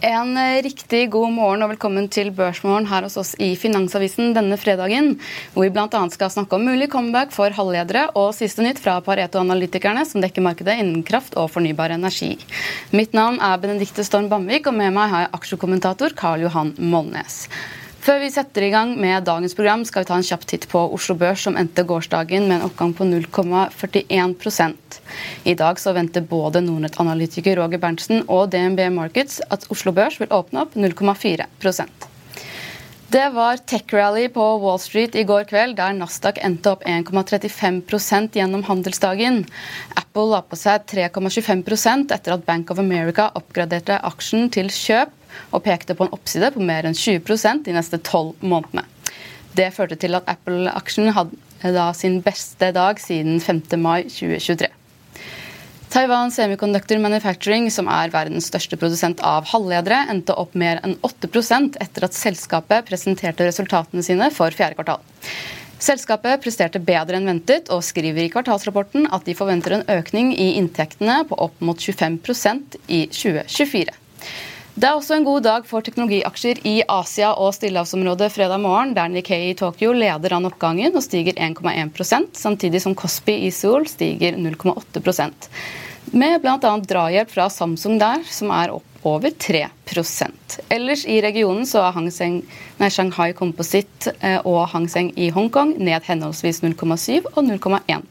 En eh, riktig god morgen og velkommen til Børsmorgen her hos oss i Finansavisen denne fredagen, hvor vi bl.a. skal snakke om mulig comeback for halvledere og siste nytt fra Pareto-analytikerne, som dekker markedet innen kraft og fornybar energi. Mitt navn er Benedikte Storm Bamvik, og med meg har jeg aksjekommentator Karl Johan Molnes. Før vi setter i gang med dagens program, skal vi ta en kjapp titt på Oslo Børs, som endte gårsdagen med en oppgang på 0,41 I dag så venter både Nordnett-analytiker Roger Berntsen og DNB Markets at Oslo Børs vil åpne opp 0,4% det var tech-rally på Wall Street i går kveld, der Nasdaq endte opp 1,35% gjennom handelsdagen. Apple la på seg 3,25% etter at Bank of America oppgraderte aksjen til kjøp og pekte på en oppside på mer enn 20% de neste tolv månedene. Det førte til at Apple-aksjen hadde da sin beste dag siden 5. mai 2023. Taiwan Semiconductor Manufacturing, som er verdens største produsent av halvledere, endte opp mer enn 8% etter at selskapet presenterte resultatene sine for fjerde kvartal. Selskapet presterte bedre enn ventet og skriver i kvartalsrapporten at de forventer en økning i inntektene på opp mot 25% i 2024. Det er også en god dag for teknologiaksjer i Asia og stillehavsområdet fredag morgen, der Nikkei i Tokyo leder an oppgangen og stiger 1,1% samtidig som Kospi i Seoul stiger 0,8% med bl.a. drahjelp fra Samsung der, som er opp over 3% Ellers i regionen så er Hang Seng, nei, Shanghai Composite eh, og Hang Seng i Hongkong ned henholdsvis 0,7 og 0,1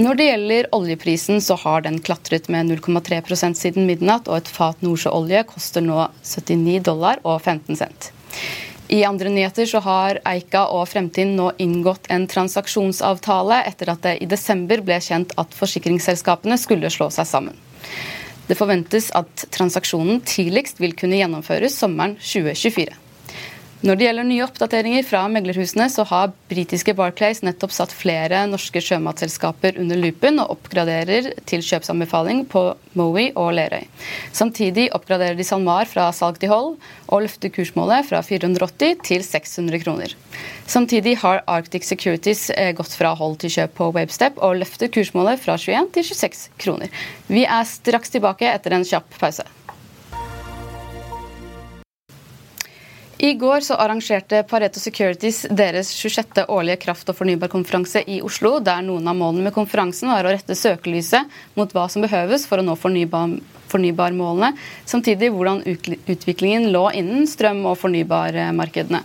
når det gjelder oljeprisen, så har den klatret med 0,3% siden midnatt, og et fat nordsjøolje koster nå 79 dollar og 15 cent. I andre nyheter så har Eika og Fremtiden nå inngått en transaksjonsavtale etter at det i desember ble kjent at forsikringsselskapene skulle slå seg sammen. Det forventes at transaksjonen tidligst vil kunne gjennomføres sommeren 2024. Når det gjelder nye oppdateringer fra meglerhusene, så har britiske Barclays nettopp satt flere norske sjømatselskaper under lupen og oppgraderer til kjøpsanbefaling på Mowi og Lerøy. Samtidig oppgraderer de SalMar fra salg til hold og løfter kursmålet fra 480 til 600 kroner. Samtidig har Arctic Securities eh, gått fra hold til kjøp på Webstep og løfter kursmålet fra 21 til 26 kroner. Vi er straks tilbake etter en kjapp pause. I går så arrangerte Pareto Securities deres 26. årlige kraft- og fornybarkonferanse i Oslo, der noen av målene med konferansen var å rette søkelyset mot hva som behøves for å nå fornybar fornybarmålene, samtidig hvordan utviklingen lå innen strøm- og fornybarmarkedene.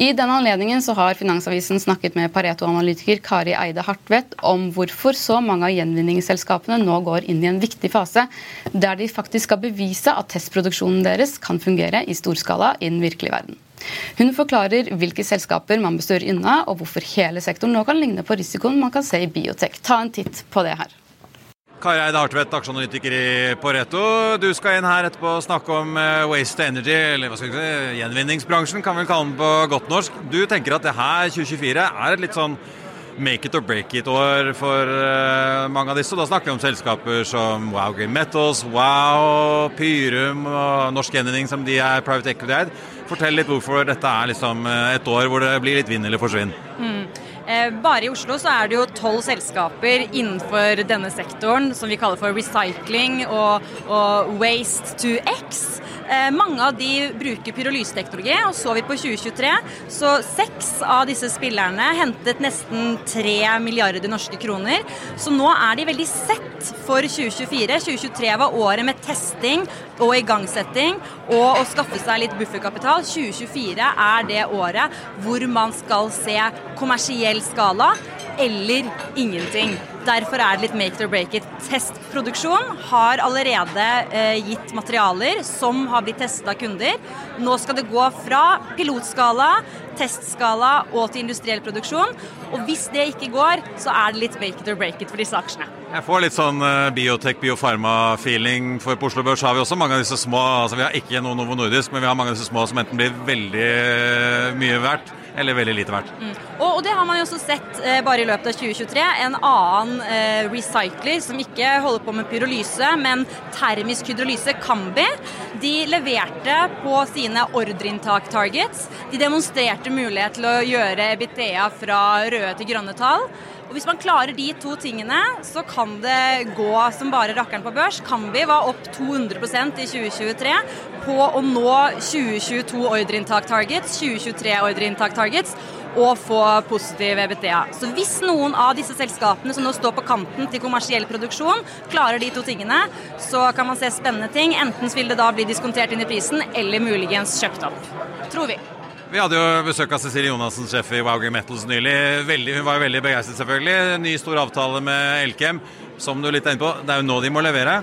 I den anledningen så har Finansavisen snakket med Pareto-analytiker Kari Eide Hartvedt om hvorfor så mange av gjenvinningsselskapene nå går inn i en viktig fase der de faktisk skal bevise at testproduksjonen deres kan fungere i storskala i den virkelige verden. Hun forklarer hvilke selskaper man bør støre unna, og hvorfor hele sektoren nå kan ligne på risikoen man kan se i biotek. Ta en titt på det her. Kari Eide Hartvedt, aksjeanalytiker i Pareto. Du skal inn her etterpå og snakke om eh, waste energy, eller hva skal vi si, gjenvinningsbransjen, kan vi kalle den på godt norsk. Du tenker at det her, 2024, er et litt sånn make it or break it-år for uh, mange av disse. Og da snakker vi om selskaper som Wow Green Metals, Wow, Pyrum og Norsk Gjenvinning, som de er private equity-eid. Fortell litt hvorfor dette er liksom eh, et år hvor det blir litt vinn eller forsvinn. Mm. Eh, bare i Oslo så er det jo tolv selskaper innenfor denne sektoren som vi kaller for recycling og, og waste to X. Eh, mange av de bruker pyrolyseteknologi, og så vi på 2023, så seks av disse spillerne hentet nesten 3 milliarder norske kroner. Så nå er de veldig sett for 2024. 2023 var året med testing og igangsetting og å skaffe seg litt bufferkapital. 2024 er det året hvor man skal se kommersiell skala eller ingenting. Derfor er det litt make it or break it. Testproduksjon har allerede eh, gitt materialer som har blitt testet av kunder. Nå skal det gå fra pilotskala, testskala og til industriell produksjon. Og hvis det ikke går, så er det litt make it or break it for disse aksjene. Jeg får litt sånn eh, biotech, biofarma-feeling. For på Oslo Børs har vi også mange av disse små altså Vi har ikke noe Novo Nordisk, men vi har mange av disse små som enten blir veldig uh, mye verdt eller veldig lite verdt. Mm. Og, og, det har man jo også sett eh, bare i løpet av 2023. En annen eh, recycler som ikke holder på med pyrolyse, men termisk hydrolyse, Kambi, de leverte på sine ordreinntak-targets. De demonstrerte mulighet til å gjøre Ebitea fra røde til grønne tall. Hvis man klarer de to tingene, så kan det gå som bare rakkeren på børs. Kambi var opp 200% i 2023 på å nå 2022 ordreinntak-targets, 2023 ordreinntak-targets og få positiv EBTA. Så hvis noen av disse selskapene som nå står på kanten til kommersiell produksjon, klarer de to tingene, så kan man se spennende ting. Enten vil det da bli diskontert inn i prisen, eller muligens kjøpt opp. Tror vi. Vi hadde jo besøk av Cecilie Jonassen, sjef i Wowger Metals nylig. Veldig, hun var jo veldig begeistret, selvfølgelig. Ny stor avtale med Elkem, som du er litt inne på. Det er jo nå de må levere.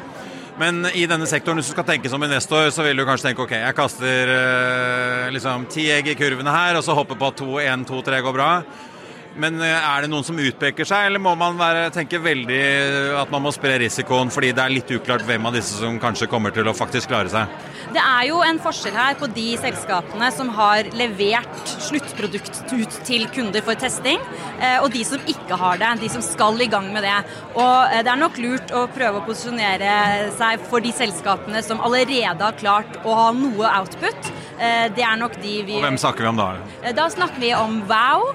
Men i denne sektoren, hvis du skal tenke som investor, så vil du kanskje tenke ok, jeg kaster eh, liksom ti egg i kurvene her, og så hopper på at to, én, to, tre går bra. Men eh, er det noen som utpeker seg, eller må man være, tenke veldig at man må spre risikoen fordi det er litt uklart hvem av disse som kanskje kommer til å faktisk klare seg? Det er jo en forskjell her på de selskapene som har levert sluttprodukt ut til kunder for testing, eh, og de som ikke har det. De som skal i gang med det. Og eh, det er nok lurt å prøve å posisjonere seg for de selskapene som allerede har klart å ha noe output. Det er nok de vi Og Hvem snakker vi om da? Da snakker vi om Wow.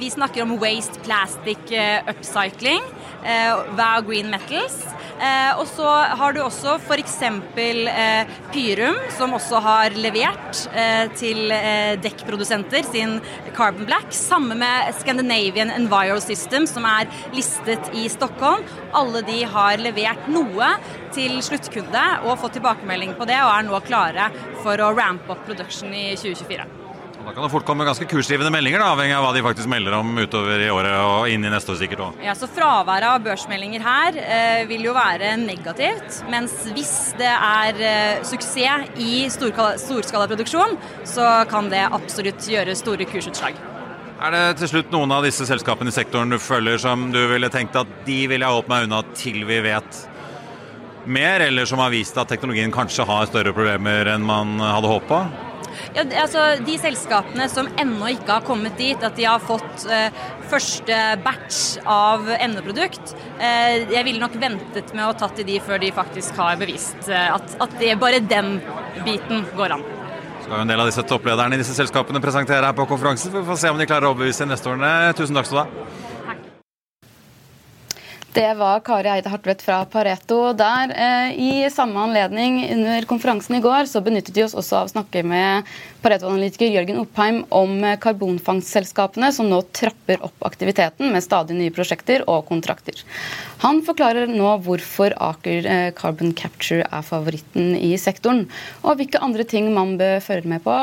Vi snakker om Waste Plastic Upcycling. Wow Green Metals. Eh, og så har du også f.eks. Eh, Pyrum, som også har levert eh, til eh, dekkprodusenter sin Carbon Black. Samme med Scandinavian Enviro System, som er listet i Stockholm. Alle de har levert noe til sluttkunde og fått tilbakemelding på det, og er nå klare for å rampe opp production i 2024. Da kan det fort komme ganske kursdrivende meldinger, da, avhengig av hva de faktisk melder om utover i året og inn i neste år sikkert òg. Ja, så fraværet av børsmeldinger her eh, vil jo være negativt. Mens hvis det er eh, suksess i storskalaproduksjon, så kan det absolutt gjøre store kursutslag. Er det til slutt noen av disse selskapene i sektoren du følger som du ville tenkt at de ville ha holdt meg unna til vi vet mer, eller som har vist at teknologien kanskje har større problemer enn man hadde håpa? Ja, altså, de selskapene som ennå ikke har kommet dit at de har fått eh, første batch av endeprodukt, eh, jeg ville nok ventet med å tatt i de før de faktisk har bevist eh, at, at det, bare den biten går an. Skal jo en del av disse topplederne i disse selskapene presentere her på konferansen. Vi får se om de klarer å overbevise investorene. Tusen takk skal du ha. Det var Kari Eide Hartvedt fra Pareto der. Eh, I samme anledning under konferansen i går så benyttet vi oss også av å snakke med Pareto-analytiker Jørgen Oppheim om karbonfangstselskapene som nå trapper opp aktiviteten med stadig nye prosjekter og kontrakter. Han forklarer nå hvorfor Aker eh, Carbon Capture er favoritten i sektoren, og hvilke andre ting man bør følge med på.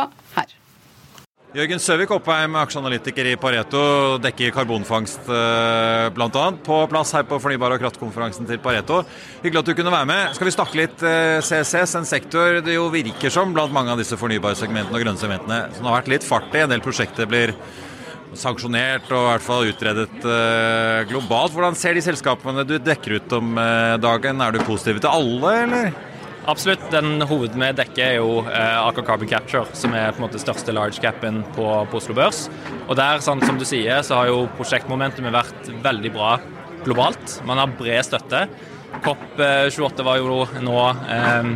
Jørgen Søvik Oppheim, aksjeanalytiker i Pareto, dekker karbonfangst eh, bl.a. På plass her på fornybar- og kraftkonferansen til Pareto. Hyggelig at du kunne være med. Skal vi snakke litt CCS, eh, en sektor det jo virker som blant mange av disse fornybarsegmentene og grønne segmentene som har vært litt fart i. En del prosjekter blir sanksjonert og i hvert fall utredet eh, globalt. Hvordan ser de selskapene du dekker ut om dagen? Er du positiv til alle, eller? Absolutt. Den hoved vi dekker, er jo eh, Aker Carbon Capture, som er på en måte største large capen på, på Oslo Børs. Og der, sånn, som du sier, så har jo prosjektmomentumet vært veldig bra globalt. Man har bred støtte. COP28 eh, var jo nå eh,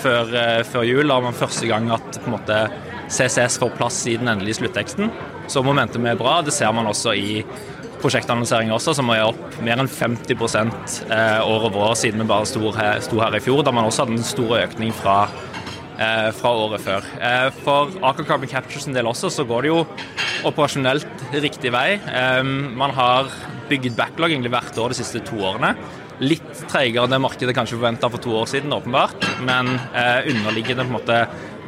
før, eh, før, jul, da var man første gang at måte CCS får plass i den endelige slutteksten. Så momentumet er bra. Det ser man også i prosjektannonseringer også, som er opp mer enn 50 eh, år over år siden vi bare sto her, sto her, i fjor. Da man også hadde en stor økning fra eh, fra året før. Eh, for Aker Carbon Capture sin del også, så går det jo operasjonelt riktig vei. Eh, man har bygd backlog egentlig hvert år de siste to årene. Litt treigere enn det markedet kanskje forventa for to år siden, åpenbart. Men underliggende på en måte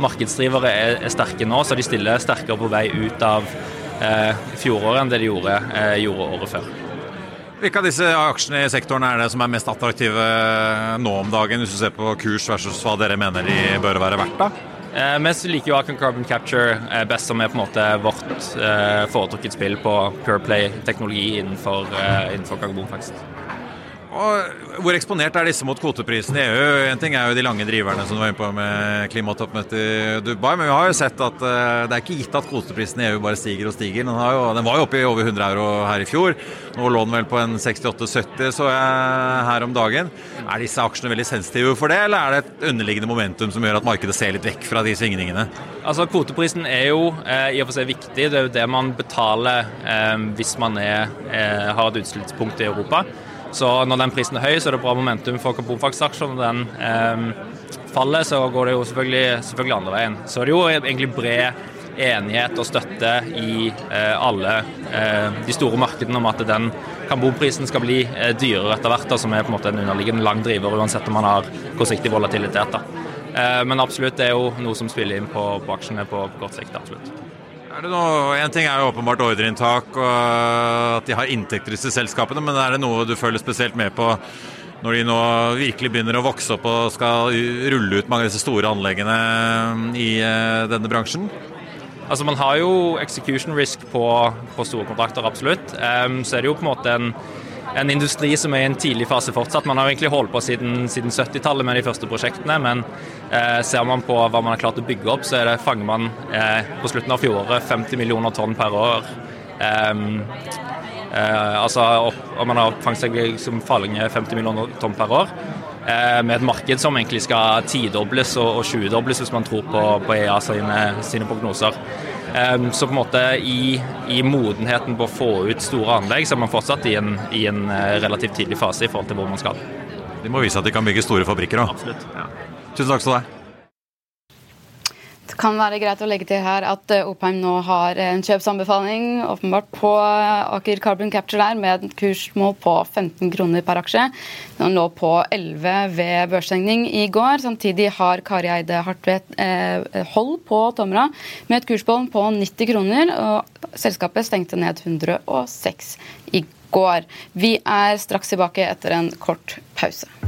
markedsdrivere er, er, sterke nå, så de stiller sterkere på vei ut av fjoråret enn det de gjorde, eh, gjorde året før. Hvilke av disse aksjene i sektoren er det som er mest attraktive nå om dagen, hvis du ser på kurs versus hva dere mener de bør være verdt? da? Eh, vi liker jo Acon Carbon Capture eh, best, som er på en måte vårt eh, foretrukket spill på Pure Play-teknologi innenfor, eh, innenfor karbonfangst. Og hvor eksponert er disse mot kvoteprisen i EU? En ting er jo de lange driverne som du var inne på med klimatoppmøtet i Dubai, men vi har jo sett at uh, det er ikke gitt at kvoteprisen i EU bare stiger og stiger. Den, jo, den var jo oppe i over 100 euro her i fjor. Nå lå den vel på en 68-70, så jeg her om dagen. Er disse aksjene veldig sensitive for det, eller er det et underliggende momentum som gjør at markedet ser litt vekk fra de svingningene? Altså Kvoteprisen er jo eh, i og for seg viktig. Det er jo det man betaler eh, hvis man er, eh, har et utslippspunkt i Europa. Så når den prisen er høy, så er det bra momentum for karbonfangstaksjer. Når den eh, faller, så går det jo selvfølgelig, selvfølgelig, andre veien. Så det er jo egentlig bred enighet og støtte i eh, alle eh, de store markedene om at den karbonprisen skal bli eh, dyrere etter hvert, som er på en måte en underliggende lang driver, uansett om man har kortsiktig volatilitet. Da. Eh, men absolutt, det er jo noe som spiller inn på, på aksjene på kort sikt. absolutt. Er det noe, en ting er jo åpenbart ordreinntak og at de har inntekter i disse selskapene, men er det noe du føler spesielt med på når de nå virkelig begynner å vokse opp og skal rulle ut mange av disse store anleggene i eh, denne bransjen? Altså Man har jo execution risk på, på store kontrakter, absolutt. Um, så er det jo på en måte en en industri som er i en tidlig fase fortsatt. Man har egentlig holdt på siden, siden 70-tallet med de første prosjektene, men eh, ser man på hva man har klart å bygge opp, så det, fanger man eh, på slutten av fjoråret 50 millioner tonn per år. Um, eh, altså og man har fanget seg som fallinger 50 millioner tonn per år. Eh, med et marked som egentlig skal tidobles og, og 20-dobles hvis man tror på, på EA sine, sine prognoser. Ehm, så på en måte i, i, modenheten på å få ut store anlegg, så er man fortsatt i en, i en eh, relativt tidlig fase i forhold til hvor man skal. De må vise at de kan bygge store fabrikker òg. Ja. Tusen takk skal du ha kan være greit å legge til her at eh, Opheim nå har en kjøpsanbefaling åpenbart på eh, Aker Carbon Capture der, med et kursmål på 15 kroner per aksje. Den lå på 11 ved børsstengning i går. Samtidig har Kari Eide Hartvedt eh, hold på Tomra med et kursmål på 90 kroner. og Selskapet stengte ned 106 i går. Vi er straks tilbake etter en kort pause.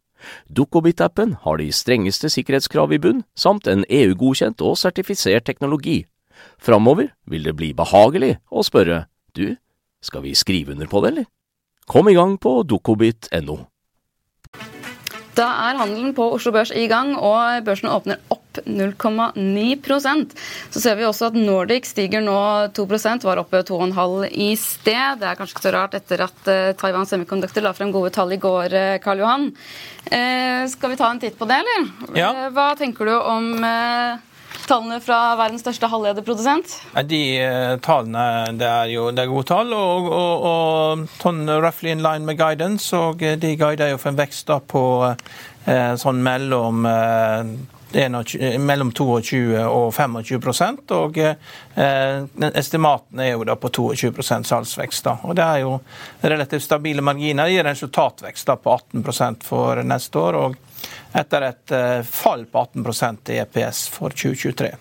Dukkobit-appen har de strengeste sikkerhetskrav i bunn, samt en EU-godkjent og sertifisert teknologi. Framover vil det bli behagelig å spørre du, skal vi skrive under på det, eller? Kom i gang på dukkobit.no. Da er handelen på Oslo Børs i gang, og børsen åpner opp 0,9% Så ser vi også at Nordic stiger nå 2% var oppe 2,5 i sted. Det er kanskje ikke så rart etter at uh, Taiwan Semiconductor la frem gode tall i går, uh, Karl Johan. Uh, skal vi ta en titt på det, eller? Ja. hva tenker du om tallene fra verdens største halvlederprodusent? De tallene det er jo det er gode tall, og, og, og sånn roughly in line med guidance. Og eh, de guider jo for en vekst da på sånn mellom uh, 21, mellom 22 og 25 og eh, estimatene er jo da på 22 salgsvekst. da, og Det er jo relativt stabile marginer. Det gir resultatvekst da på 18 for neste år. og etter et fall på 18% i EPS for 2023.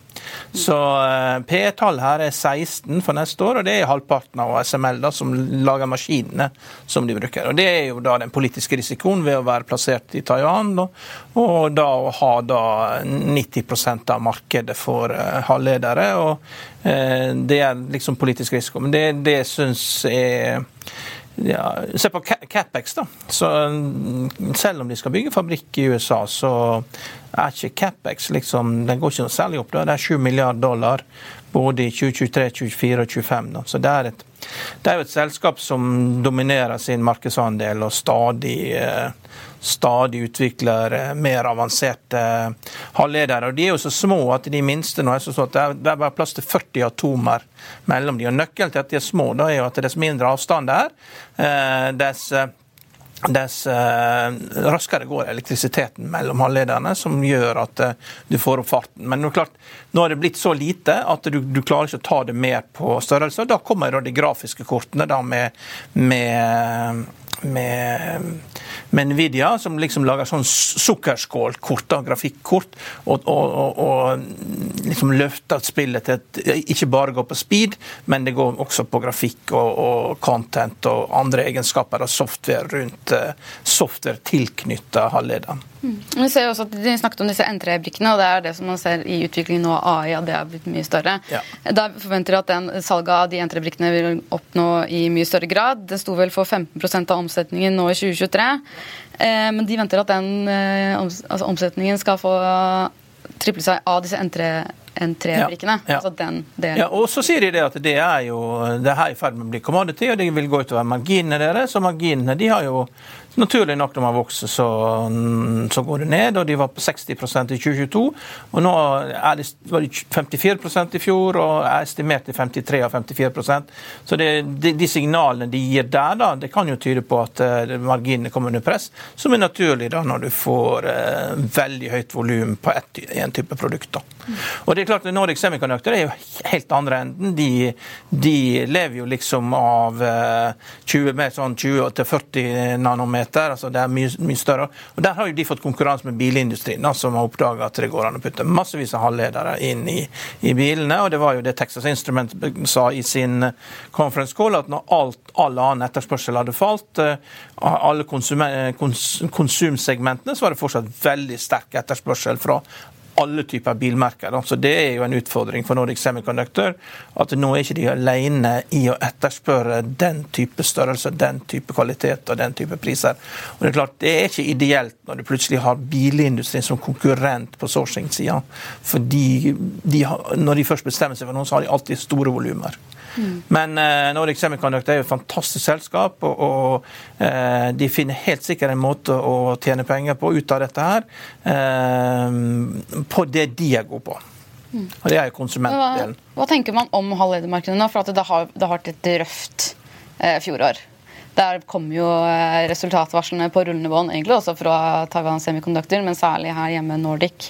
Så uh, P-tall her er 16 for neste år, og det er halvparten av ASML da, som lager maskinene som de bruker. Og Det er jo da den politiske risikoen ved å være plassert i Taiwan, da, og da å ha da 90% av markedet for uh, halvledere. og Det er liksom politisk risiko. Men det, det syns jeg ja, Se på Capex, da. Så mm, selv om de skal bygge fabrikk i USA, så er ikke Capex liksom, den går ikke noe særlig opp. Da. Det er 7 milliarder dollar både i 2023, 2024 og 2025. Da. Så det er, et, det er jo et selskap som dominerer sin markedsandel og stadig eh, stadig utvikler eh, mer avanserte eh, halvledere. Og De er jo så små at de minste nå er så at det er, bare plass til 40 atomer mellom de. Og Nøkkelen til at de er små da er jo at dess mindre avstand det er, dess dess uh, raskere går elektrisiteten mellom halvlederne, som gjør at uh, du får opp farten. Men nå, klart, nå er det blitt så lite at du, du klarer ikke å ta det mer på størrelse. Da kommer da de grafiske kortene da med, med med, med, Nvidia, som liksom lager sånn sukkerskålkort, grafikkort, og, og, og, og liksom løfter spillet til at ikke bare går på speed, men det går også på grafikk og, content og andre egenskaper av software rundt eh, software tilknytta halvlederen. Mm. Vi ser også at De snakket om disse N3-brikkene, og det er det som man ser i utviklingen nå av AI. at det har blitt mye større. Ja. Da forventer de at den, salget av de N3-brikkene vil oppnå i mye større grad. Det sto vel for 15 av omsetningen nå i 2023. Eh, men de venter at den eh, altså omsetningen skal få triple seg av disse N3-brikkene. Ja, ja. altså ja, og så sier de det at det er jo det her i ferd med å bli commodity, og det vil gå utover marginene deres. Og marginene de har jo Naturlig nok når man vokser, så, så, går det ned. og De var på 60% i 2022. og Nå det, var de 54% i fjor og er estimert til 53 av 54% Så det, de, de, signalene de gir der, da, det kan jo tyde på at uh, marginene kommer under press, som er naturlig da når du får uh, veldig høyt volum på en type produkt. da. Og det er klart at Nordic Semiconductor er jo helt andre enden. De, de lever jo liksom av uh, 20, mer sånn 20-40 nanometer meter. altså Det er mye, mye, større. Og Der har jo de fått konkurranse med bilindustrien, som har oppdaga at det går an å putte massevis av halvledere inn i, i, bilene. og Det var jo det Texas Instrument sa i sin eh, conference call, at når alt, all annen etterspørsel hadde falt, alle alle kons, konsumsegmentene, så var det fortsatt veldig sterk etterspørsel fra alle typer bilmerker. Så Det er jo en utfordring for Nordic Semiconductor. At nå er ikke de alene i å etterspørre den type størrelse, den type kvalitet og den type priser. Og Det er klart, det er ikke ideelt når du plutselig har bilindustrien som konkurrent på sourcing-sida. Fordi når de først bestemmer seg for noe, så har de alltid store volumer. Mm. Men uh, Nordic Semiconductor er jo et fantastisk selskap, og, og uh, de finner helt sikkert en måte å tjene penger på ut av dette her, uh, på det de er gode på. Mm. Og det er jo konsumentdelen. Hva, hva, tenker man om halvledermarkedet nå? For det har, det har vært et røft fjorår. Der kom jo resultatvarslene på rullende bånd, egentlig også fra Taiwan Semiconductor, men særlig her hjemme Nordic.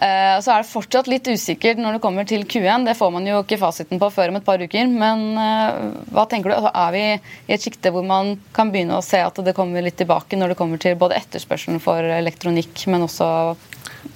Eh, så er det fortsatt litt usikkert når det kommer til Q1. Det får man jo ikke fasiten på før om et par uker. Men eh, hva tenker du? Altså, er vi i et sjikte hvor man kan begynne å se at det kommer litt tilbake når det kommer til både etterspørselen for elektronikk, men også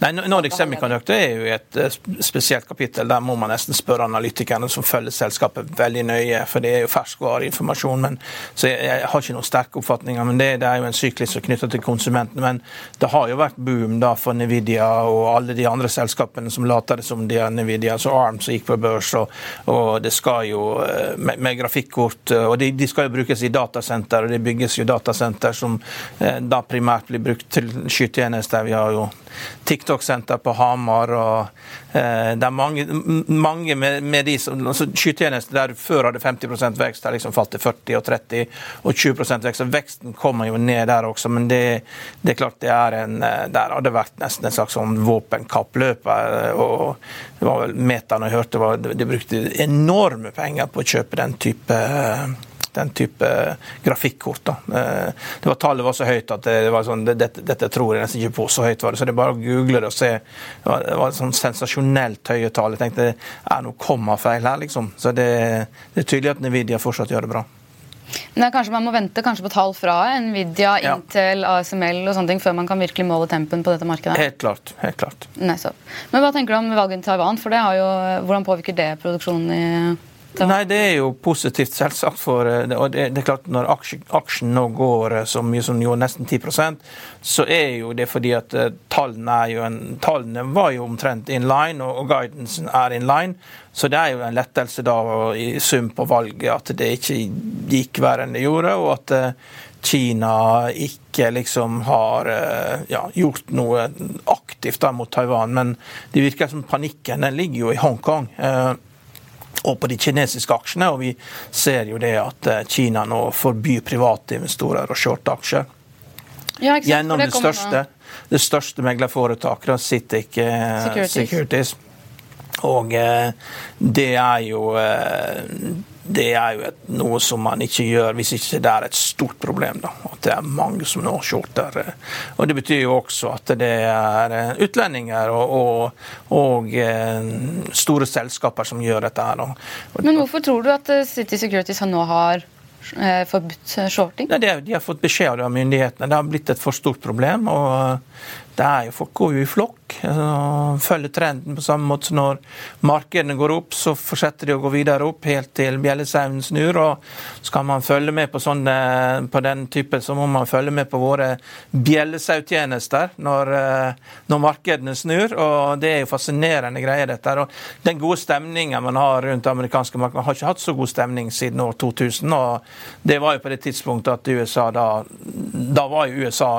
Nei, Nordic Semiconductor er jo et eh, spesielt kapittel. Der må man nesten spørre analytikerne som følger selskapet veldig nøye, for det er jo ferskvareinformasjon. Men, så jeg, jeg, har ikke noen sterke oppfatninger, men det, det er jo en syklus knytta til konsumentene. Men det har jo vært boom da for Nvidia og alle de andre selskapene som later som de er Nvidia, Så ARM som gikk på børs, og, og det skal jo eh, med, med grafikkort og de, de, skal jo brukes i datasenter, og det bygges jo datasenter som eh, da primært blir brukt til skytjenester. Vi har jo TikTok-senter på Hamar. og eh, Det er mange, mange med, med, de som altså Skytjenester der før hadde 50 vekst, har liksom falt til 40 og 30 og 20 vekst. så Veksten kommer jo ned der også, men det, det er klart det er en eh, Der hadde vært nesten en slags sånn våpenkappløp. Eh, og det var vel Metan jeg hørte, var, de brukte enorme penger på å kjøpe den type den type grafikkort. Da. Eh, det var Tallet var så høyt at det var sånn, dette, dette, tror jeg nesten ikke på. Så høyt var det. Så det er bare å google det og se. Det var, det var sånn sensasjonelt høye tall. Jeg tenkte er noe kommafeil her, liksom. Så det, det er tydelig at Nvidia fortsatt gjør det bra. Men kanskje Man må vente kanskje på tall fra Nvidia, ja. Intel, ASML og sånne ting før man kan virkelig måle tempen på dette markedet? Helt klart. helt klart. Nei, Men hva tenker du om valget i Taiwan? For det har jo, Hvordan påvirker det produksjonen i Nei, Det er jo positivt, selvsagt. for eh, og det, det er klart Når aksjen, aksjen, nå går eh, så mye som jo nesten 10 så er jo det fordi at eh, tallene, jo en, tallene var jo omtrent in line, og, og guidancen er in line. Så det er jo en lettelse da i sum på valget at det ikke gikk verre enn det gjorde, og at Kina ikke liksom har ja, gjort noe aktivt da mot Taiwan. Men det virker som panikken den ligger jo i Hongkong og på de kinesiske aksjene. Og vi ser jo det at eh, Kina nå forbyr private investorer å shorte aksjer. Ja, Gjennom det, det største, det største meglerforetaket, Citic eh, Securities. Securities. Og eh, det er jo det er jo et, noe som man ikke gjør hvis ikke det er et stort problem. Da. At det er mange som nå shorter. Og Det betyr jo også at det er eh, utlendinger og, og, og eh, store selskaper som gjør dette. her. Men hvorfor tror du at eh, City Securities nå har forbudt shorting? Ja, de har fått beskjed av myndighetene. Det har blitt et for stort problem. og det er jo Folk går jo i flokk, og følger trenden på samme måte som når markedene går opp, så fortsetter de å gå videre opp helt til bjellesauen snur. og Skal man følge med på, sånne, på den typen, så må man følge med på våre bjellesautjenester når, når markedene snur. og Det er jo fascinerende greier, dette. og Den gode stemninga man har rundt amerikanske markedet, man har ikke hatt så god stemning siden år 2000. og Det var jo på det tidspunktet at USA da, da var jo USA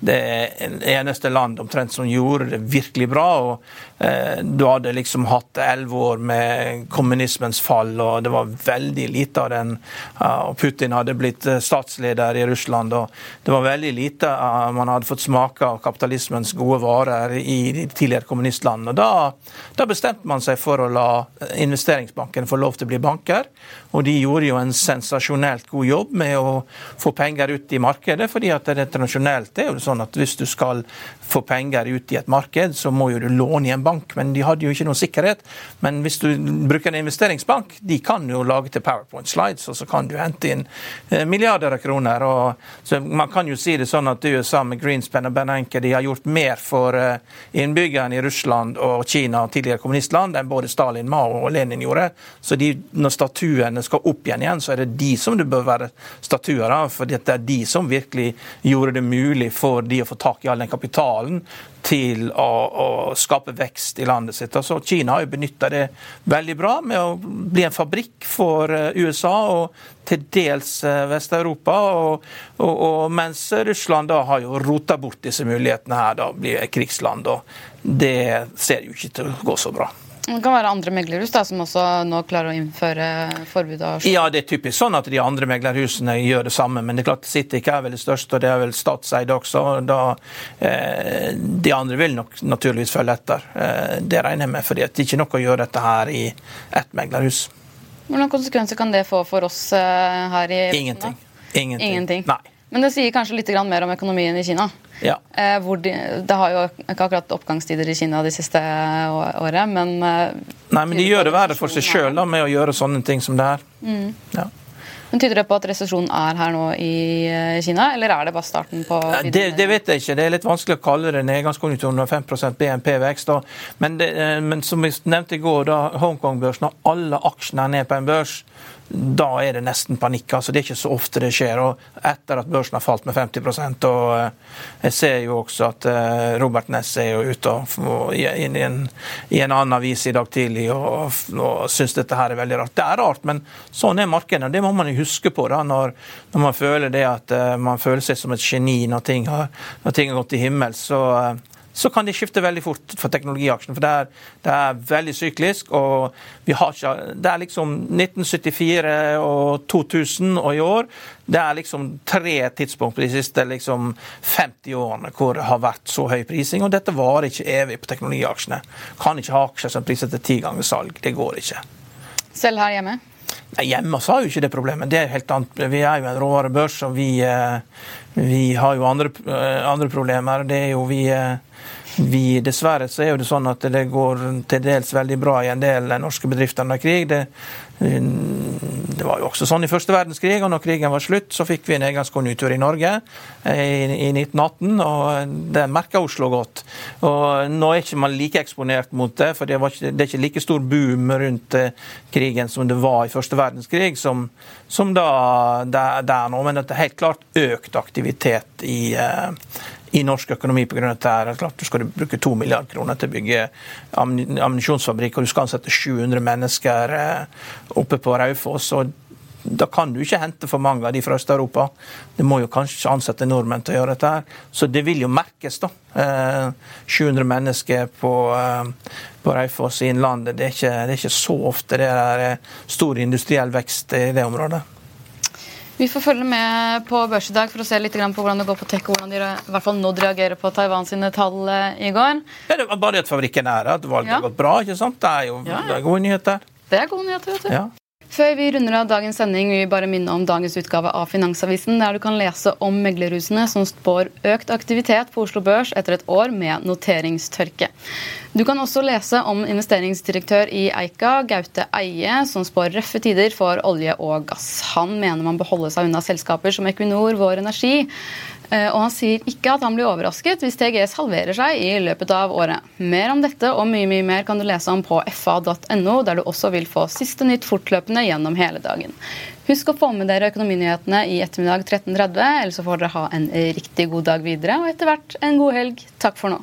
det eneste land omtrent som gjorde det virkelig bra. og Du hadde liksom hatt elleve år med kommunismens fall, og det var veldig lite av den. Uh, og Putin hadde blitt eh, statsleder i Russland, og det var veldig lite man hadde fått smake av kapitalismens gode varer i tidligere kommunistland. Og da, da bestemte man seg for å la investeringsbanken få lov til å bli banker, og de gjorde jo en sensasjonelt god jobb med å få penger ut i markedet, fordi at det tradisjonelt er jo sånn at hvis du skal få penger ut i et marked, så må jo du låne i en bank. Men de hadde jo ikke noe sikkerhet. Men hvis du bruker en investeringsbank, de kan jo lage til powerpoint slides, og så kan du hente inn eh, milliarder av kroner. Og, man kan jo si det sånn at USA med Greenspan og Bernanke de har gjort mer for eh, innbyggerne i Russland og Kina og tidligere kommunistland enn både Stalin, Mao og Lenin gjorde. Så de, når statuene skal opp igjen igjen, så er det de som det bør være statuer av. For det er de som virkelig gjorde det mulig for de å få tak i all den kapitalen til å, å, skape vekst i landet sitt. Altså, Kina har jo benytta det veldig bra med å bli en fabrikk for eh, USA og til dels eh, Vest-Europa. Og, og, og, mens Russland da har jo rota bort disse mulighetene her, da blir krigsland. Og det ser jo ikke til å gå så bra. Det kan være andre meglerhus da, som også nå klarer å innføre forbud? av Ja, det er typisk sånn at de andre meglerhusene gjør det samme. Men det er klart Citic er vel det største, og det er vel statseid også. Da, eh, de andre vil nok naturligvis følge etter. Eh, det regner jeg med, for det er ikke nok å gjøre dette her i ett meglerhus. Hvordan konsekvenser kan det få for oss eh, her i Ingenting. Ingenting. Ingenting. Nei. Men det sier kanskje litt mer om økonomien i Kina? Ja. Eh, de, det har jo ikke akkurat oppgangstider i Kina de siste året, men eh, Nei, men de gjør det verre for seg sjøl med å gjøre sånne ting som det her. Mm. Ja. Men Tyder det på at resesjonen er her nå i eh, Kina, eller er det bare starten på det, det, vet jeg ikke. Det er litt vanskelig å kalle det nedgangskonjunkturen når 5 BNP-vekst. Men, men, som vi nevnte i går, da Hongkong-børsen og alle aksjene ned på en børs, da er det nesten panikk. altså Det er ikke så ofte det skjer. og Etter at børsen har falt med 50 og eh, Jeg ser jo også at eh, Robert Ness er jo ute og, i, en, i, en, annen avis i dag tidlig og, og syns dette her er veldig rart. Det er rart, men sånn er markedet. Det må man jo huske på da, når, når man føler det at uh, man føler seg som et geni når ting har, når ting har gått til himmels. så så kan de skifte veldig fort for teknologiaksjen. For det er, det er veldig syklisk. og vi har ikke, Det er liksom 1974 og 2000 og i år. Det er liksom tre tidspunkt på de siste liksom 50 årene hvor det har vært så høy prising. Og dette varer ikke evig på teknologiaksjene. Kan ikke ha aksjer som priser til ti ganger salg. Det går ikke. Selv her hjemme? Nei, Hjemme så har jo ikke det problemet. Det er helt annet. Vi er jo en råvarebørs, og vi, eh, vi har jo andre, eh, andre problemer. Det er jo vi eh, vi, dessverre så er det sånn at det går til dels veldig bra i en del norske bedrifter under krig. Det, det, var jo også sånn i første verdenskrig, og når krigen var slutt, så fikk vi en nedgangskonjunktur i Norge i, i 1918, og det merka Oslo godt. Og Nå er ikke man like eksponert mot det, for det, ikke, det er ikke like stor boom rundt eh, krigen som det var i første verdenskrig, som, som da der, der nå. Men det er helt klart økt aktivitet i, i norsk økonomi pga. dette. er klart Du skal bruke 2 milliarder kroner til å bygge ammunisjonsfabrikk, og du skal ansette 700 mennesker eh, oppe på Raufoss. og da kan du ikke hente for mange av de fra Øst-Europa. Du må jo kanskje ansette nordmenn til å gjøre dette. her. Så det vil jo merkes, da. 700 eh, mennesker på, eh, på Raufoss i Innlandet. Det er, ikke, det er ikke så ofte det er stor industriell vekst i det området. Vi får følge med på børs i dag for å se litt på hvordan det går på tech og hvordan de i hvert fall nådd reagerer på Taiwan sine tall eh, i går. Ja, det var bare at fabrikken er at valget ja. har gått bra. ikke sant? Det er jo ja. det er gode nyheter. Det er gode nyheter, vet du. Ja. Før vi runder av dagens sending, vil vi bare minne om dagens utgave av Finansavisen, der du kan lese om meglerhusene som spår økt aktivitet på Oslo Børs etter et år med noteringstørke. Du kan også lese om investeringsdirektør i Eika, Gaute Eie, som spår røffe tider for olje og gass. Han mener man bør holde seg unna selskaper som Equinor, Vår Energi, og han sier ikke at han blir overrasket hvis TGS halverer seg i løpet av året. Mer om dette og mye mye mer kan du lese om på fa.no, der du også vil få siste nytt fortløpende gjennom hele dagen. Husk å få med dere økonominyhetene i ettermiddag 13.30, eller så får dere ha en riktig god dag videre, og etter hvert en god helg. Takk for nå.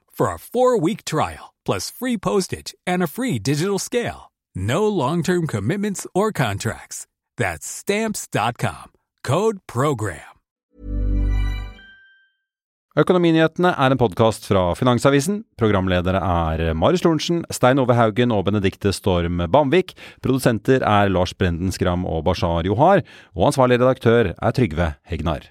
for a four week trial, plus free postage and a free digital scale. No long term commitments or contracts. That's stamps.com. Code program. Økonominyhetene er en podkast fra Finansavisen. Programledere er Marius Lorentzen, Stein Ove Haugen og Benedikte Storm Bamvik. Produsenter er Lars Brenden Skram og Bashar Johar. Og ansvarlig redaktør er Trygve Hegnar.